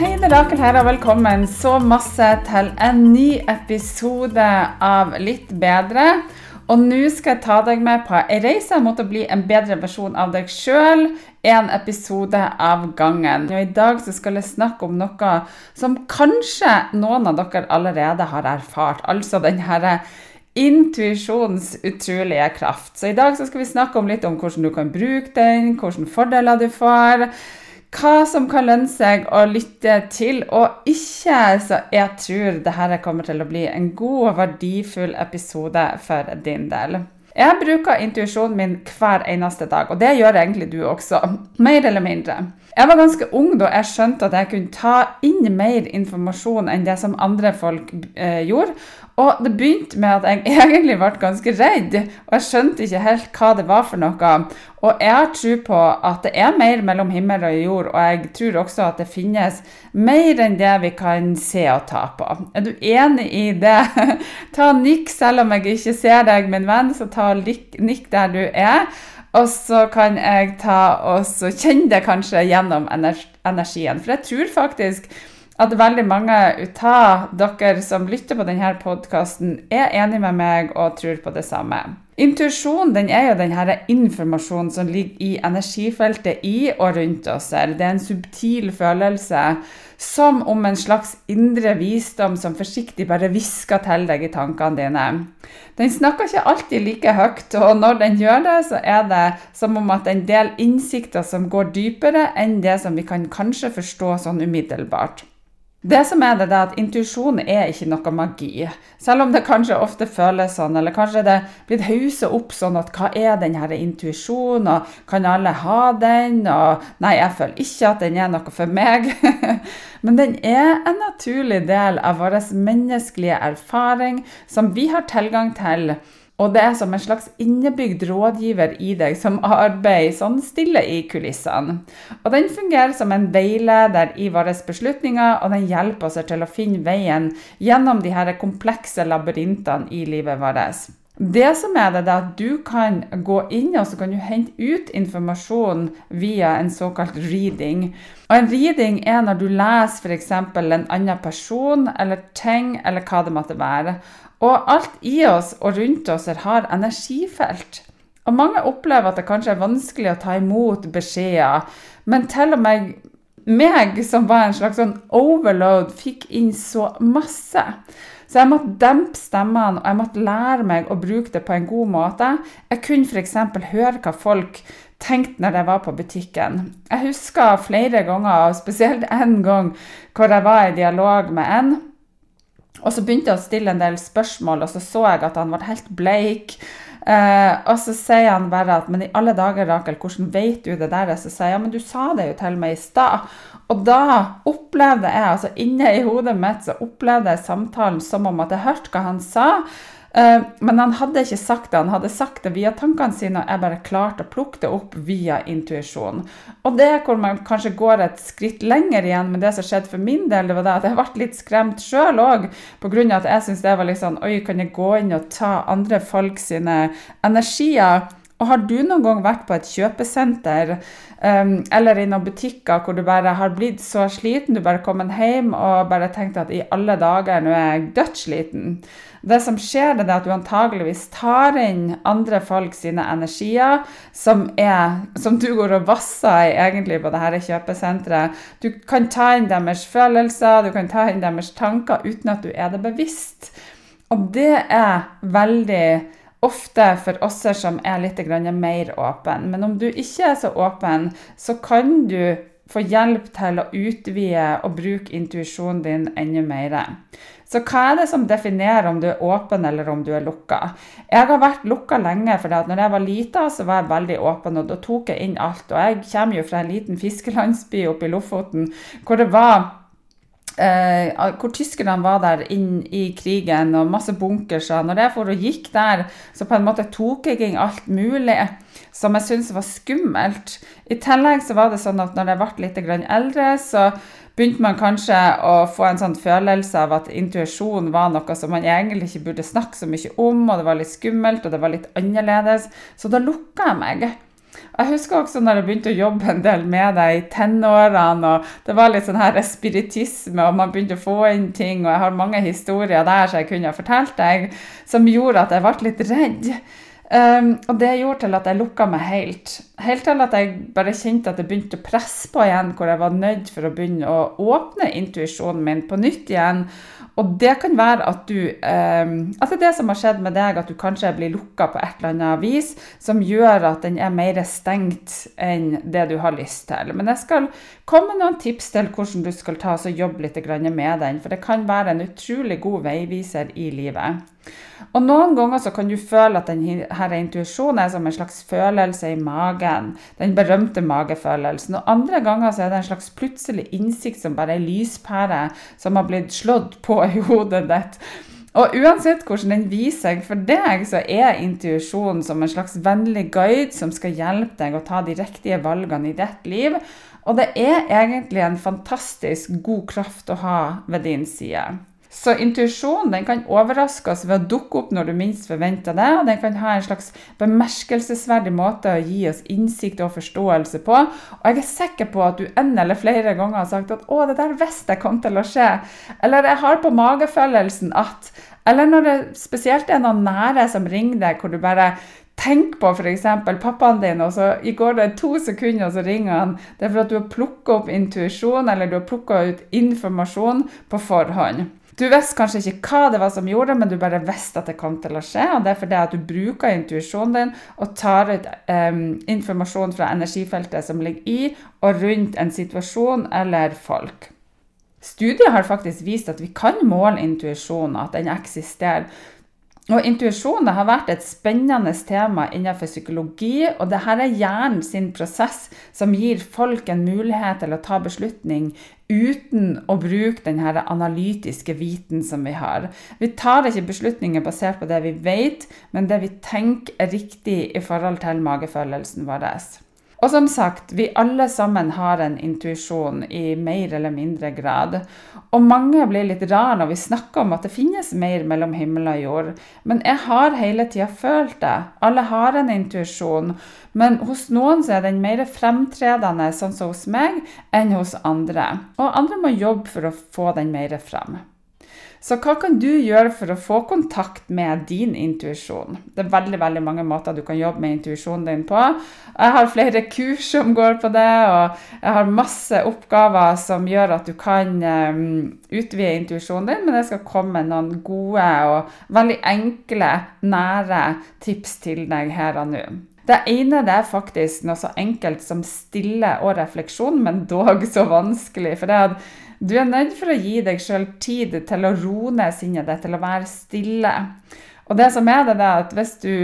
Hei, det er Rakel her, og velkommen så masse til en ny episode av Litt bedre. Og nå skal jeg ta deg med på ei reise mot å bli en bedre versjon av deg sjøl. En episode av gangen. Og I dag skal jeg snakke om noe som kanskje noen av dere allerede har erfart. Altså den herre intuisjonens utrolige kraft. Så i dag skal vi snakke om litt om hvordan du kan bruke den, hvilke fordeler du får hva som kan lønne seg å lytte til, og ikke. Så jeg tror dette kommer til å bli en god og verdifull episode for din del. Jeg bruker intuisjonen min hver eneste dag, og det gjør egentlig du også. Mer eller mindre. Jeg var ganske ung da jeg skjønte at jeg kunne ta inn mer informasjon enn det som andre folk eh, gjorde. Og det begynte med at jeg egentlig ble ganske redd, og jeg skjønte ikke helt hva det var for noe. Og jeg har tro på at det er mer mellom himmel og jord, og jeg tror også at det finnes mer enn det vi kan se og ta på. Er du enig i det? ta nikk selv om jeg ikke ser deg, min venn, så ta nikk der du er. Og så kan jeg ta og kjenne det kanskje gjennom energien. For jeg tror faktisk at veldig mange av dere som lytter på denne podkasten, er enig med meg og tror på det samme. Intuisjon er jo denne informasjonen som ligger i energifeltet i og rundt oss. Det er en subtil følelse som om en slags indre visdom som forsiktig bare hvisker til deg i tankene dine. Den snakker ikke alltid like høyt, og når den gjør det, så er det som om at en del innsikter som går dypere enn det som vi kan kanskje forstå sånn umiddelbart. Det som er det, det er at Intuisjon er ikke noe magi. Selv om det kanskje ofte føles sånn, eller kanskje det er blitt hausa opp sånn at hva er denne intuisjonen, og kan alle ha den? Og nei, jeg føler ikke at den er noe for meg. Men den er en naturlig del av vår menneskelige erfaring som vi har tilgang til og det er som en slags innebygd rådgiver i deg som arbeider sånn stille i kulissene. Og den fungerer som en veileder i våre beslutninger, og den hjelper oss til å finne veien gjennom de her komplekse labyrintene i livet vårt. Det som er det, det er at du kan gå inn og så kan du hente ut informasjon via en såkalt reading. Og En reading er når du leser f.eks. en annen person eller ting eller hva det måtte være. Og alt i oss og rundt oss har energifelt. Og mange opplever at det kanskje er vanskelig å ta imot beskjeder, men til og med meg, som var en slags sånn overload, fikk inn så masse. Så jeg måtte dempe stemmene, og jeg måtte lære meg å bruke det på en god måte. Jeg kunne f.eks. høre hva folk tenkte når jeg var på butikken. Jeg husker flere ganger, og spesielt én gang, hvor jeg var i dialog med en. Og så begynte jeg å stille en del spørsmål, og så så jeg at han var helt bleik. Eh, og så sier han bare at Men i alle dager, Rakel, hvordan vet du det der? Så sier jeg ja, men du sa det jo til meg i stad. Og da opplevde jeg, altså inne i hodet mitt, så opplevde jeg samtalen som om at jeg hørte hva han sa. Eh, men han hadde ikke sagt det. Han hadde sagt det via tankene sine, og jeg bare klarte å plukke det opp via intuisjon. Og det er hvor man kanskje går et skritt lenger igjen med det som skjedde for min del, det var det at jeg ble litt skremt sjøl òg, pga. at jeg syntes det var litt sånn Oi, kan jeg gå inn og ta andre folk sine energier? Og har du noen gang vært på et kjøpesenter um, eller i noen butikker hvor du bare har blitt så sliten, du bare kommet hjem og bare tenkt at i alle dager, nå er jeg dødssliten. Det som skjer, det er at du antageligvis tar inn andre folk sine energier, som, er, som du går og vasser i egentlig på dette kjøpesenteret. Du kan ta inn deres følelser, du kan ta inn deres tanker uten at du er det bevisst. Og det er veldig ofte for oss som er litt mer åpen. Men om du ikke er så åpen, så kan du få hjelp til å utvide og bruke intuisjonen din enda mer. Så hva er det som definerer om du er åpen eller om du er lukka? Jeg har vært lukka lenge, for når jeg var lita, så var jeg veldig åpen, og da tok jeg inn alt. Og jeg kommer jo fra en liten fiskelandsby oppe i Lofoten hvor det var eh, hvor tyskerne var der inn i krigen og masse bunkerser. Når jeg for og gikk der, så på en måte tok jeg inn alt mulig som jeg syntes var skummelt. I tillegg så var det sånn at når jeg ble litt eldre, så begynte man kanskje å få en sånn følelse av at intuisjon var noe som man egentlig ikke burde snakke så mye om, og det var litt skummelt, og det var litt annerledes. Så da lukka jeg meg. Jeg husker også når jeg begynte å jobbe en del med deg i tenårene. og Det var litt sånn her spiritisme, og man begynte å få inn ting. Og jeg har mange historier der som jeg kunne ha fortalt deg, som gjorde at jeg ble litt redd. Um, og det gjorde til at jeg lukka meg helt. Helt til at jeg bare kjente at det begynte å presse på igjen, hvor jeg var nødt for å begynne å åpne intuisjonen min på nytt igjen. Og det kan være at du eh, At det det som har skjedd med deg, at du kanskje blir lukka på et eller annet vis som gjør at den er mer stengt enn det du har lyst til. Men jeg skal komme med noen tips til hvordan du skal ta og jobbe litt med den, for det kan være en utrolig god veiviser i livet. Og Noen ganger så kan du føle at denne intuisjonen er som en slags følelse i magen. Den berømte magefølelsen. Og andre ganger så er det en slags plutselig innsikt som bare er lyspære som har blitt slått på i hodet ditt. Og uansett hvordan den viser seg for deg, så er intuisjonen som en slags vennlig guide som skal hjelpe deg å ta de riktige valgene i ditt liv. Og det er egentlig en fantastisk god kraft å ha ved din side. Så intuisjon kan overraske oss ved å dukke opp når du minst forventer det. Og den kan ha en slags bemerkelsesverdig måte å gi oss innsikt og forståelse på. Og jeg er sikker på at du en eller flere ganger har sagt at 'å, det der visste jeg kom til å skje'. Eller 'jeg har på magefølelsen at' Eller når det spesielt er noen nære som ringer deg, hvor du bare Tenk på f.eks. pappaen din, og så i går det to sekunder, og så ringer han. Det er for at du har plukka opp intuisjon, eller du har plukka ut informasjon på forhånd. Du visste kanskje ikke hva det var som gjorde det, men du bare visste at det kom til å skje. og Det er fordi at du bruker intuisjonen din og tar ut um, informasjon fra energifeltet som ligger i og rundt en situasjon eller folk. Studier har faktisk vist at vi kan måle intuisjonen, at den eksisterer. Og Intuisjon har vært et spennende tema innenfor psykologi. og Dette er hjernen sin prosess som gir folk en mulighet til å ta beslutning uten å bruke den analytiske viten som vi har. Vi tar ikke beslutninger basert på det vi vet, men det vi tenker er riktig i forhold til magefølelsen vår. Og som sagt, vi alle sammen har en intuisjon i mer eller mindre grad. Og mange blir litt rare når vi snakker om at det finnes mer mellom himmel og jord. Men jeg har hele tida følt det. Alle har en intuisjon. Men hos noen så er den mer fremtredende, sånn som hos meg, enn hos andre. Og andre må jobbe for å få den mer frem. Så hva kan du gjøre for å få kontakt med din intuisjon? Det er veldig veldig mange måter du kan jobbe med intuisjonen din på. Jeg har flere kurs som går på det, og jeg har masse oppgaver som gjør at du kan um, utvide intuisjonen din, men jeg skal komme med noen gode og veldig enkle, nære tips til deg her og nå. Det ene det er faktisk noe så enkelt som stille og refleksjon, men dog så vanskelig. For det at du er nødt for å gi deg sjøl tid til å roe ned sinnet ditt, til å være stille. Og det som er det, det er at hvis du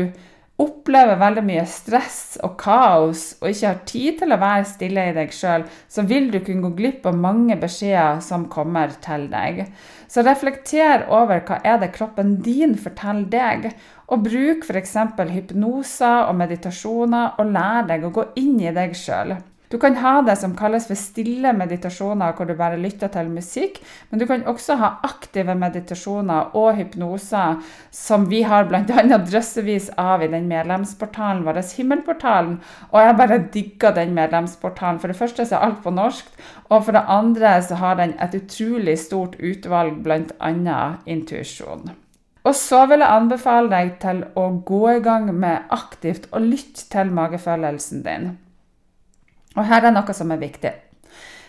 opplever veldig mye stress og kaos og ikke har tid til å være stille i deg sjøl, så vil du kunne gå glipp av mange beskjeder som kommer til deg. Så reflekter over hva er det kroppen din forteller deg, og bruk f.eks. hypnoser og meditasjoner og lær deg å gå inn i deg sjøl. Du kan ha det som kalles for stille meditasjoner, hvor du bare lytter til musikk. Men du kan også ha aktive meditasjoner og hypnoser, som vi har bl.a. drøssevis av i den medlemsportalen vår, Himmelportalen. Og jeg bare digger den medlemsportalen. For det første så er alt på norsk, og for det andre så har den et utrolig stort utvalg, bl.a. intuisjon. Og så vil jeg anbefale deg til å gå i gang med aktivt å lytte til magefølelsen din. Og her er noe som er viktig.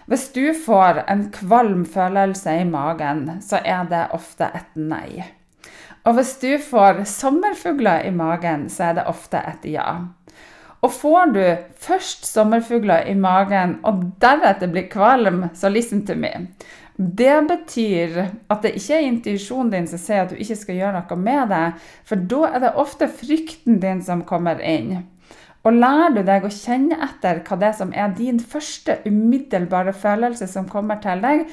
Hvis du får en kvalm følelse i magen, så er det ofte et nei. Og hvis du får sommerfugler i magen, så er det ofte et ja. Og får du først sommerfugler i magen, og deretter blir kvalm, så listen to me. Det betyr at det ikke er intuisjonen din som sier at du ikke skal gjøre noe med det, for da er det ofte frykten din som kommer inn. Og lærer du deg å kjenne etter hva det som er din første umiddelbare følelse som kommer til deg,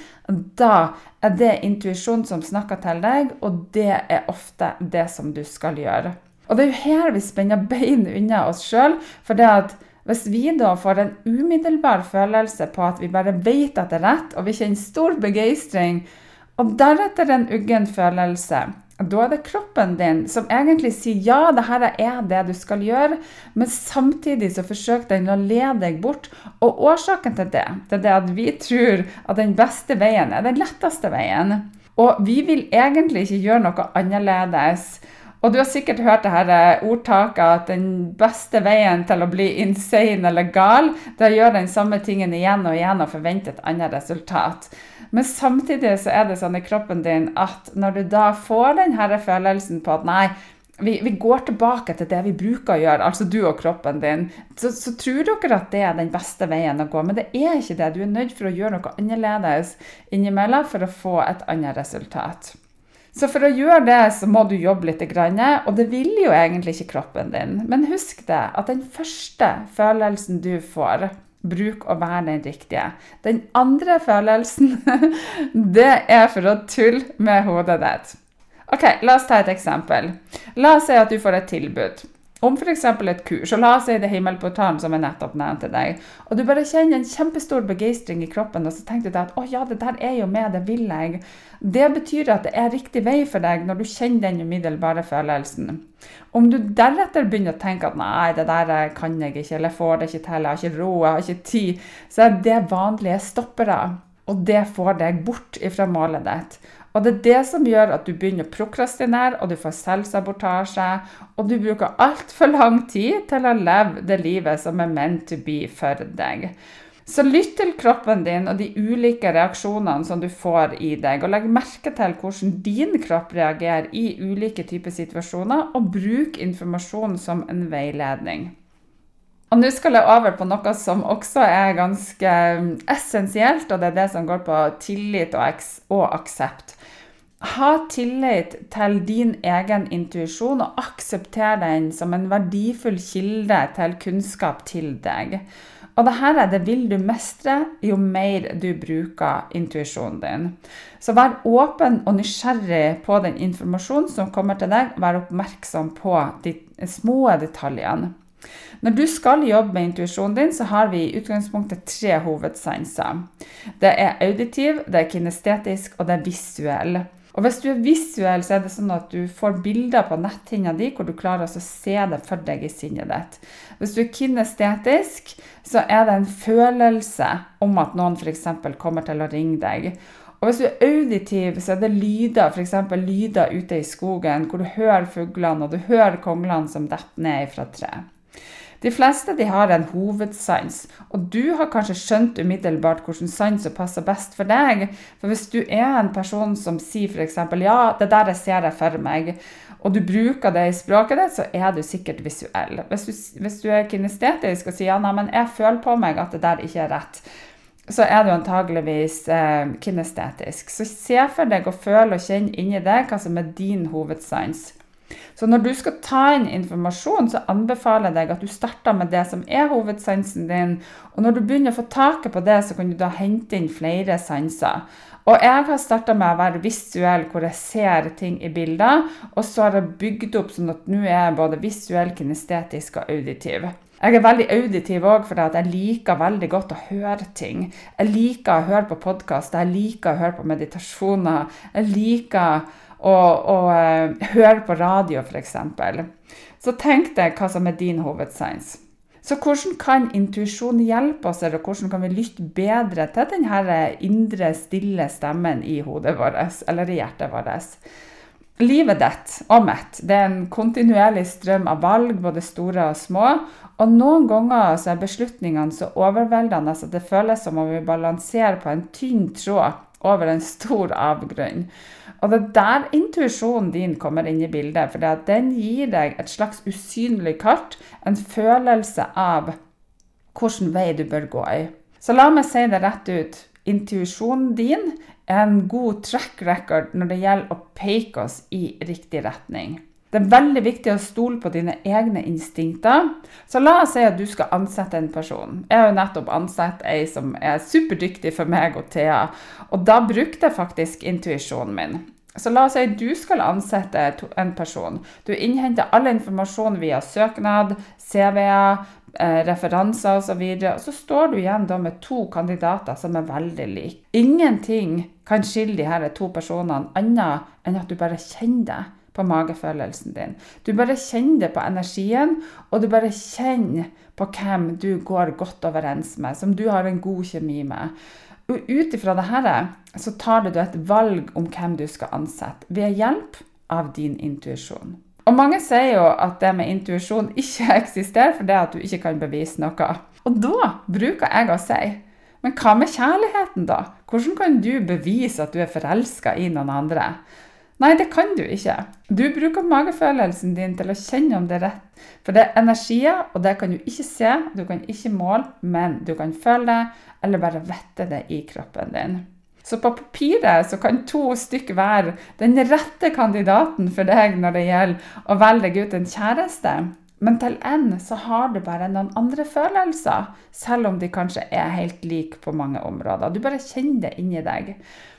da er det intuisjon som snakker til deg, og det er ofte det som du skal gjøre. Og det er jo her vi spenner bein unna oss sjøl. For hvis vi da får en umiddelbar følelse på at vi bare vet at det er rett, og vi kjenner stor begeistring, og deretter en uggen følelse, da er det kroppen din som egentlig sier ja, dette er det du skal gjøre, men samtidig så forsøker den å lede deg bort. Og årsaken til det, det er det at vi tror at den beste veien er den letteste veien. Og vi vil egentlig ikke gjøre noe annerledes. Og du har sikkert hørt det her eh, ordtaket at den beste veien til å bli insane eller gal, det er å gjøre den samme tingen igjen og igjen og forvente et annet resultat. Men samtidig så er det sånn i kroppen din at når du da får denne følelsen på at nei, vi, vi, går tilbake til det vi bruker å gjøre, altså du og kroppen din, så, så, tror dere at det er den beste veien å gå. Men det er ikke det. Du er nødt for å gjøre noe annerledes innimellom for å få et annet resultat. Så for å gjøre det, så må du jobbe litt, og det vil jo egentlig ikke kroppen din. Men husk det, at den første følelsen du får, bruk å være den riktige. Den andre følelsen, det er for å tulle med hodet ditt. Ok, La oss ta et eksempel. La oss si at du får et tilbud om f.eks. et kurs. og La oss si det himmelportalen som jeg nettopp nevnte deg. Og du bare kjenner en kjempestor begeistring i kroppen, og så tenker du deg at å ja, det der er jo med, det vil jeg. Det betyr at det er riktig vei for deg når du kjenner den umiddelbare følelsen. Om du deretter begynner å tenke at nei, det der kan jeg ikke, eller jeg får det ikke til, jeg har ikke råd, jeg har ikke tid, så er det vanlige stoppere. Og det får deg bort ifra målet ditt. Og det er det som gjør at du begynner å prokrastinere, og du får selvsabotasje, og du bruker altfor lang tid til å leve det livet som er meant to be for deg. Så lytt til kroppen din og de ulike reaksjonene som du får i deg, og legg merke til hvordan din kropp reagerer i ulike typer situasjoner, og bruk informasjon som en veiledning. Og nå skal jeg over på noe som også er ganske essensielt, og det er det som går på tillit og aksept. Ha tillit til din egen intuisjon og aksepter den som en verdifull kilde til kunnskap til deg. Og det her det vil du mestre jo mer du bruker intuisjonen din. Så vær åpen og nysgjerrig på den informasjonen som kommer til deg. Vær oppmerksom på de små detaljene. Når du skal jobbe med intuisjonen din, så har vi i utgangspunktet tre hovedsanser. Det er auditiv, det er kinestetisk og det er visuell. Og hvis du er visuell, så er det sånn at du får bilder på netthinna di hvor du klarer å se det for deg i sinnet ditt. Hvis du er kinestetisk, så er det en følelse om at noen f.eks. kommer til å ringe deg. Og hvis du er auditiv, så er det lyder, f.eks. lyder ute i skogen hvor du hører fuglene og du hører konglene som detter ned fra treet. De fleste de har en hovedsans, og du har kanskje skjønt umiddelbart hvilken sans som passer best for deg. For hvis du er en person som sier f.eks.: Ja, det der ser jeg for meg, og du bruker det i språket ditt, så er du sikkert visuell. Hvis du, hvis du er kinestetisk og sier ja, nei, men jeg føler på meg at det der ikke er rett, så er du antageligvis eh, kinestetisk. Så se for deg og føl og kjenn inni deg hva som er din hovedsans. Så når du skal ta inn informasjon, så anbefaler jeg deg at du starter med det som er hovedsansen din. Og når du begynner å få taket på det, så kan du da hente inn flere sanser. Og jeg har starta med å være visuell, hvor jeg ser ting i bilder. Og så har jeg bygd opp sånn at nå er jeg både visuell, kinestetisk og auditiv. Jeg er veldig auditiv òg, for jeg liker veldig godt å høre ting. Jeg liker å høre på podkaster, jeg liker å høre på meditasjoner. Jeg liker og, og uh, høre på radio, f.eks. Så tenk deg hva som er din hovedscience. Så hvordan kan intuisjon hjelpe oss, eller hvordan kan vi lytte bedre til denne indre, stille stemmen i hodet vårt, eller i hjertet vårt? Livet ditt og mitt det er en kontinuerlig strøm av valg, både store og små. Og noen ganger er beslutningene så overveldende at det føles som om vi balanserer på en tynn tråd over en stor avgrunn. Og det er der intuisjonen din kommer inn i bildet. For den gir deg et slags usynlig kart, en følelse av hvilken vei du bør gå i. Så la meg si det rett ut. Intuisjonen din er en god track record når det gjelder å peke oss i riktig retning. Det er veldig viktig å stole på dine egne instinkter. Så la oss si at du skal ansette en person. Jeg har jo nettopp ansatt ei som er superdyktig for meg og Thea. Og da brukte jeg faktisk intuisjonen min. Så la oss si at du skal ansette en person. Du innhenter all informasjon via søknad, CV-er, eh, referanser osv. Og, så og så står du igjen med to kandidater som er veldig like. Ingenting kan skille de her to personene annet enn at du bare kjenner det på magefølelsen din. Du bare kjenner det på energien, og du bare kjenner på hvem du går godt overens med, som du har en god kjemi med. Og ut ifra dette så tar du et valg om hvem du skal ansette, ved hjelp av din intuisjon. Og mange sier jo at det med intuisjon ikke eksisterer fordi at du ikke kan bevise noe. Og da bruker jeg å si men hva med kjærligheten, da? Hvordan kan du bevise at du er forelska i noen andre? Nei, det kan du ikke. Du bruker magefølelsen din til å kjenne om det er rett. For det er energier, og det kan du ikke se, du kan ikke måle, men du kan føle det, eller bare vette det i kroppen din. Så på papiret så kan to stykker være den rette kandidaten for deg når det gjelder å velge ut en kjæreste. Men til en så har du bare noen andre følelser, selv om de kanskje er helt like på mange områder. Du bare kjenner det inni deg.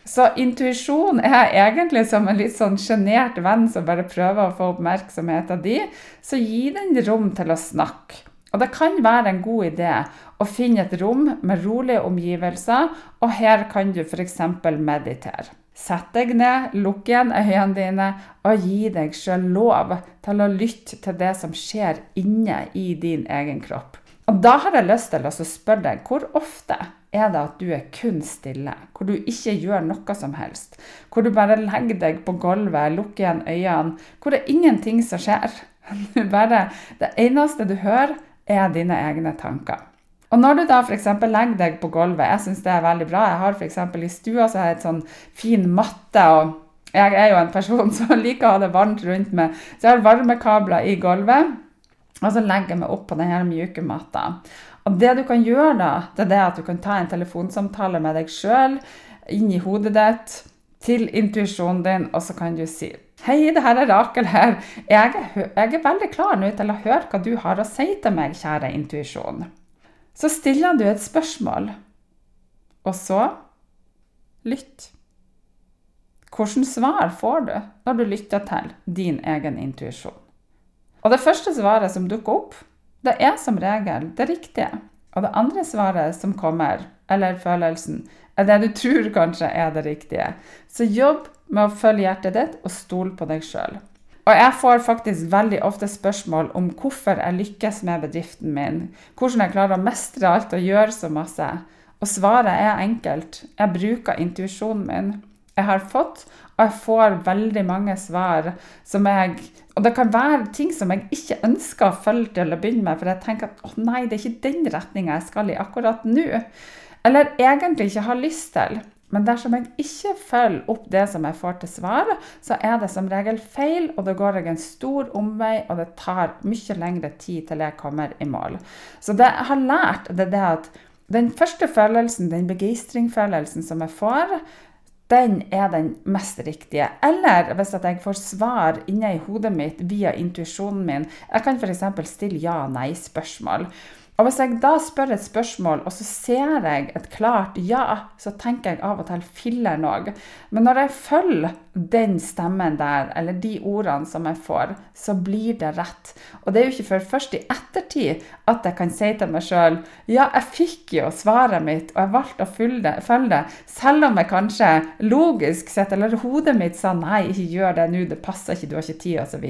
Så intuisjon er egentlig som en litt sånn sjenert venn som bare prøver å få oppmerksomhet av de, så gi den rom til å snakke. Og det kan være en god idé å finne et rom med rolige omgivelser, og her kan du f.eks. meditere. Sett deg ned, lukk igjen øynene dine og gi deg sjøl lov til å lytte til det som skjer inne i din egen kropp. Og da har jeg lyst til å spørre deg hvor ofte er det at du er kun stille? Hvor du ikke gjør noe som helst? Hvor du bare legger deg på gulvet, lukker igjen øynene? Hvor det er ingenting som skjer? Bare, det eneste du hører, er dine egne tanker. Og når du da f.eks. legger deg på gulvet, jeg syns det er veldig bra. Jeg har f.eks. i stua så har jeg et sånn fin matte. og jeg er jo en person som liker å ha det varmt rundt meg, så jeg har varmekabler i gulvet. Og så legger jeg meg opp på denne mjuke matta. Og det du kan gjøre da, det er det at du kan ta en telefonsamtale med deg sjøl inn i hodet ditt, til intuisjonen din, og så kan du si Hei, det her er Rakel her. Jeg er, jeg er veldig klar nå til å høre hva du har å si til meg, kjære intuisjon. Så stiller du et spørsmål, og så lytt. Hvilket svar får du når du lytter til din egen intuisjon? Og Det første svaret som dukker opp, det er som regel det riktige. Og det andre svaret som kommer, eller følelsen, er det du tror kanskje er det riktige. Så jobb med å følge hjertet ditt og stol på deg sjøl. Og jeg får faktisk veldig ofte spørsmål om hvorfor jeg lykkes med bedriften min. Hvordan jeg klarer å mestre alt og gjøre så masse. Og svaret er enkelt. Jeg bruker intuisjonen min. Jeg har fått, og jeg får veldig mange svar som jeg Og det kan være ting som jeg ikke ønsker å følge til å begynne med, for jeg tenker at å nei, det er ikke den retninga jeg skal i akkurat nå. Eller egentlig ikke har lyst til. Men dersom jeg ikke følger opp det som jeg får til svar, så er det som regel feil, og da går jeg en stor omvei, og det tar mye lengre tid til jeg kommer i mål. Så det jeg har lært, det er det at den første følelsen, den begeistringfølelsen som jeg får, den er den mest riktige. Eller hvis jeg får svar inni hodet mitt via intuisjonen min. Jeg kan f.eks. stille ja-nei-spørsmål. Og hvis jeg da spør et spørsmål, og så ser jeg et klart ja, så tenker jeg av og til filler noe. Men når jeg følger den stemmen der, eller de ordene som jeg får, så blir det rett. Og det er jo ikke før først i ettertid at jeg kan si til meg sjøl ja, jeg fikk jo svaret mitt, og jeg valgte å følge det, selv om jeg kanskje logisk sett, eller hodet mitt sa nei, ikke gjør det nå, det passer ikke, du har ikke tid, osv.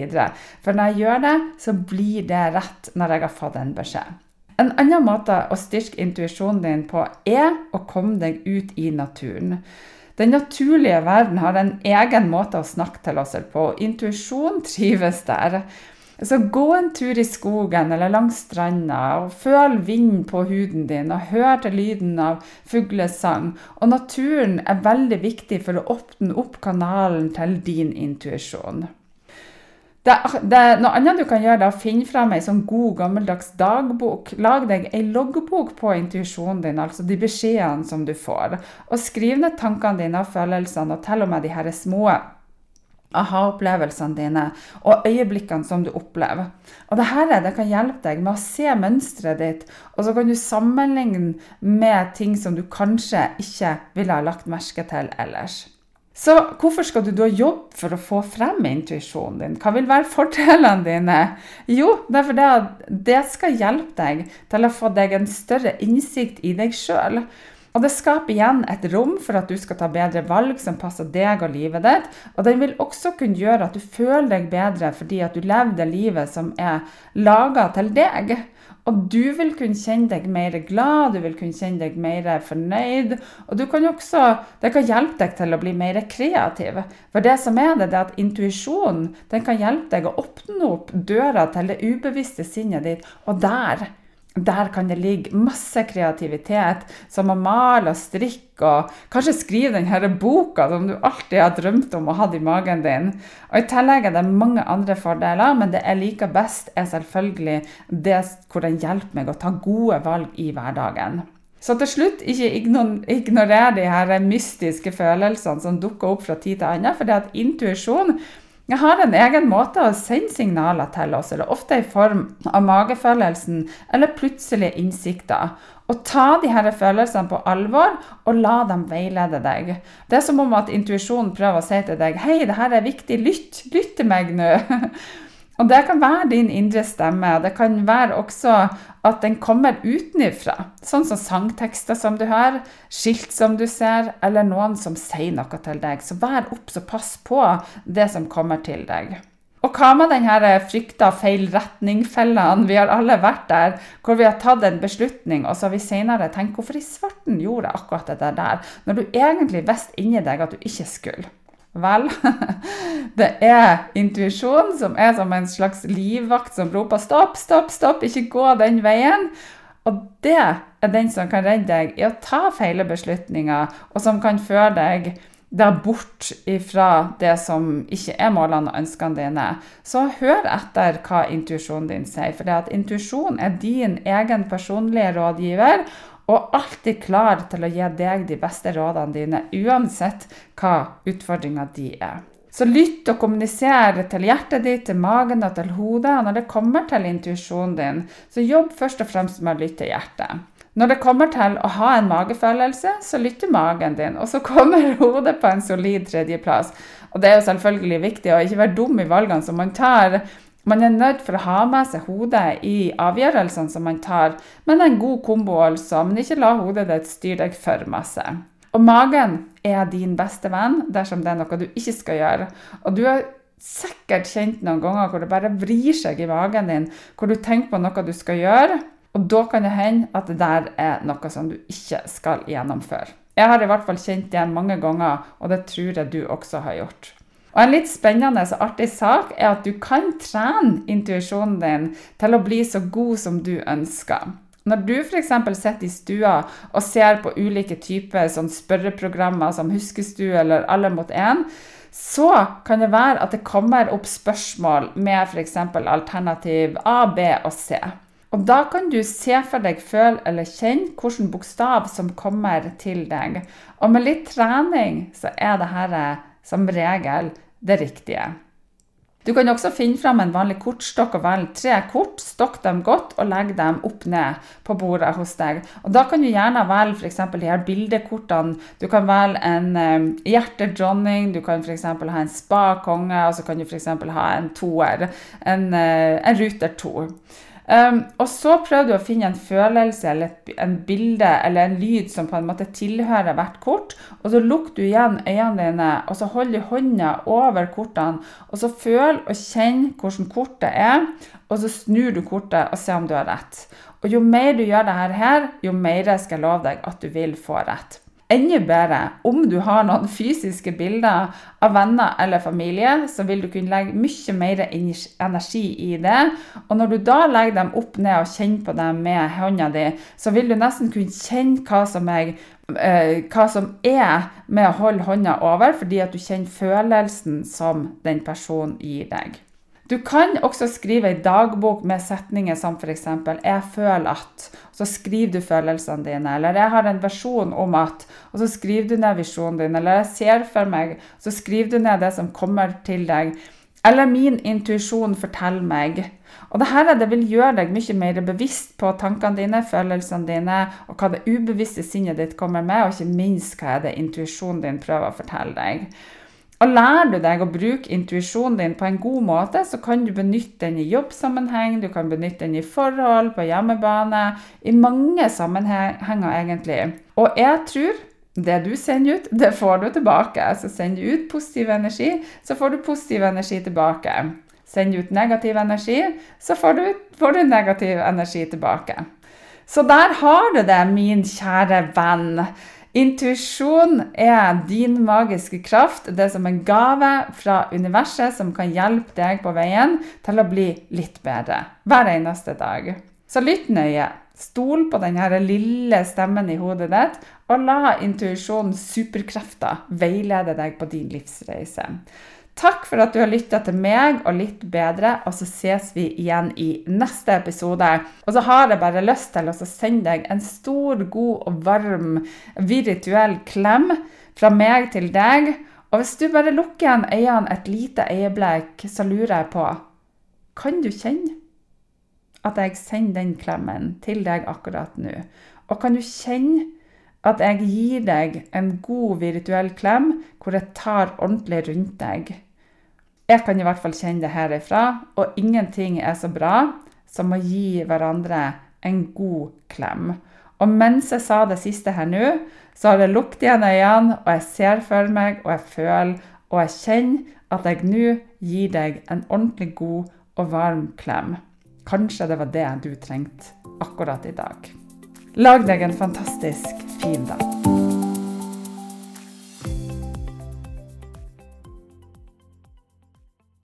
For når jeg gjør det, så blir det rett når jeg har fått en beskjed. En annen måte å styrke intuisjonen din på er å komme deg ut i naturen. Den naturlige verden har en egen måte å snakke til oss på. og Intuisjon trives der. Så gå en tur i skogen eller langs stranda og føl vinden på huden din og hør til lyden av fuglesang. Og naturen er veldig viktig for å åpne opp kanalen til din intuisjon. Det, det, noe annet du kan gjøre, er å finne fram ei sånn god, gammeldags dagbok. Lag deg ei loggbok på intuisjonen din, altså de beskjedene som du får. Og skriv ned tankene dine og følelsene, og til og med de her små aha-opplevelsene dine og øyeblikkene som du opplever. Og dette det kan hjelpe deg med å se mønsteret ditt, og så kan du sammenligne med ting som du kanskje ikke ville ha lagt merke til ellers. Så hvorfor skal du da jobbe for å få frem intuisjonen din? Hva vil være fordelene dine? Jo, det er fordi det skal hjelpe deg til å få deg en større innsikt i deg sjøl. Og det skaper igjen et rom for at du skal ta bedre valg som passer deg og livet ditt. Og den vil også kunne gjøre at du føler deg bedre fordi at du lever det livet som er laga til deg. Og du vil kunne kjenne deg mer glad, du vil kunne kjenne deg mer fornøyd. Og kan også, det kan hjelpe deg til å bli mer kreativ. For det som er det, det er at intuisjonen kan hjelpe deg å åpne opp døra til det ubevisste sinnet ditt. Og der der kan det ligge masse kreativitet, som å male og strikke og kanskje skrive denne boka som du alltid har drømt om å ha i magen din. Og I tillegg er det mange andre fordeler, men det jeg liker best, er selvfølgelig det hvor den hjelper meg å ta gode valg i hverdagen. Så til slutt, ikke ignorer de her mystiske følelsene som dukker opp fra tid til annen, for det at intuisjon jeg har en egen måte å sende signaler til oss, eller ofte i form av magefølelsen eller plutselige innsikter. Og ta de her følelsene på alvor og la dem veilede deg. Det er som om at intuisjonen prøver å si til deg Hei, det her er viktig, lytt, lytt til meg nå. Og det kan være din indre stemme. Det kan være også at den kommer utenfra. Sånn som sangtekster som du hører, skilt som du ser, eller noen som sier noe til deg. Så vær obs og pass på det som kommer til deg. Og hva med denne frykta feil retning-fellene? Vi har alle vært der hvor vi har tatt en beslutning, og så har vi senere tenkt hvorfor i svarten gjorde jeg akkurat det der, når du egentlig visste inni deg at du ikke skulle. Vel, det er intuisjon som er som en slags livvakt som roper 'stopp, stopp, stopp, ikke gå den veien'. Og det er den som kan redde deg i å ta feile beslutninger, og som kan føre deg der bort ifra det som ikke er målene og ønskene dine. Så hør etter hva intuisjonen din sier, for intuisjon er din egen personlige rådgiver og alltid klar til å gi deg de beste rådene dine, uansett hva utfordringa di er. Så lytt og kommuniser til hjertet ditt, til magen og til hodet. Når det kommer til intuisjonen din, så jobb først og fremst med å lytte til hjertet. Når det kommer til å ha en magefølelse, så lytter magen din. Og så kommer hodet på en solid tredjeplass. Og det er jo selvfølgelig viktig å ikke være dum i valgene som man tar. Man er nødt for å ha med seg hodet i avgjørelsene som man tar, men en god kombo altså. Men ikke la hodet ditt styre deg for masse. Og magen er din beste venn dersom det er noe du ikke skal gjøre. Og du har sikkert kjent noen ganger hvor det bare vrir seg i magen din, hvor du tenker på noe du skal gjøre, og da kan det hende at det der er noe som du ikke skal gjennomføre. Jeg har i hvert fall kjent det mange ganger, og det tror jeg du også har gjort. Og En litt spennende og artig sak er at du kan trene intuisjonen din til å bli så god som du ønsker. Når du f.eks. sitter i stua og ser på ulike typer sånn spørreprogrammer som Huskestue eller Alle mot én, så kan det være at det kommer opp spørsmål med f.eks. alternativ A, B og C. Og da kan du se for deg, føle eller kjenne hvilken bokstav som kommer til deg. Og med litt trening så er det dette som regel det riktige. Du kan også finne fram en vanlig kortstokk og velge tre kort, stokk dem godt og legg dem opp ned på bordet hos deg. Og Da kan du gjerne velge f.eks. de her bildekortene. Du kan velge en um, hjertedronning, du kan f.eks. ha en spa konge, og så kan du f.eks. ha en toer, en, uh, en ruter to. Um, og så prøver du å finne en følelse eller en bilde eller en lyd som på en måte tilhører hvert kort. Og så lukker du igjen øynene dine, og så holder du hånda over kortene. Og så føl og kjenn hvordan kortet er, og så snur du kortet og ser om du har rett. Og jo mer du gjør dette her, jo mer skal jeg love deg at du vil få rett. Enda bedre, om du har noen fysiske bilder av venner eller familie, så vil du kunne legge mye mer energi i det. Og når du da legger dem opp ned og kjenner på dem med hånda di, så vil du nesten kunne kjenne hva som er, eh, hva som er med å holde hånda over, fordi at du kjenner følelsen som den personen gir deg. Du kan også skrive ei dagbok med setninger som f.eks.: Jeg føler at Så skriver du følelsene dine. Eller jeg har en versjon om at Og så skriver du ned visjonen din. Eller jeg ser for meg Så skriver du ned det som kommer til deg. Eller min intuisjon forteller meg. Og dette det vil gjøre deg mye mer bevisst på tankene dine, følelsene dine, og hva det ubevisste sinnet ditt kommer med, og ikke minst hva er det intuisjonen din prøver å fortelle deg. Og Lærer du deg å bruke intuisjonen din på en god måte, så kan du benytte den i jobbsammenheng, du kan benytte den i forhold, på hjemmebane, i mange sammenhenger egentlig. Og jeg tror det du sender ut, det får du tilbake. Så sender du ut positiv energi, så får du positiv energi tilbake. Sender du ut negativ energi, så får du, får du negativ energi tilbake. Så der har du det, min kjære venn. Intuisjon er din magiske kraft. Det er som en gave fra universet som kan hjelpe deg på veien til å bli litt bedre hver eneste dag. Så lytt nøye. Stol på denne lille stemmen i hodet ditt, og la intuisjonens superkrefter veilede deg på din livsreise. Takk for at du har lytta til meg og Litt bedre, og så ses vi igjen i neste episode. Og så har jeg bare lyst til å sende deg en stor, god og varm virtuell klem fra meg til deg. Og hvis du bare lukker igjen øynene et lite øyeblikk, så lurer jeg på Kan du kjenne at jeg sender den klemmen til deg akkurat nå? Og kan du kjenne at jeg gir deg en god virtuell klem hvor jeg tar ordentlig rundt deg? Jeg kan i hvert fall kjenne det herifra, og ingenting er så bra som å gi hverandre en god klem. Og mens jeg sa det siste her nå, så har jeg lukket igjen øynene, og jeg ser for meg, og jeg føler, og jeg kjenner at jeg nå gir deg en ordentlig god og varm klem. Kanskje det var det du trengte akkurat i dag. Lag deg en fantastisk fin dag.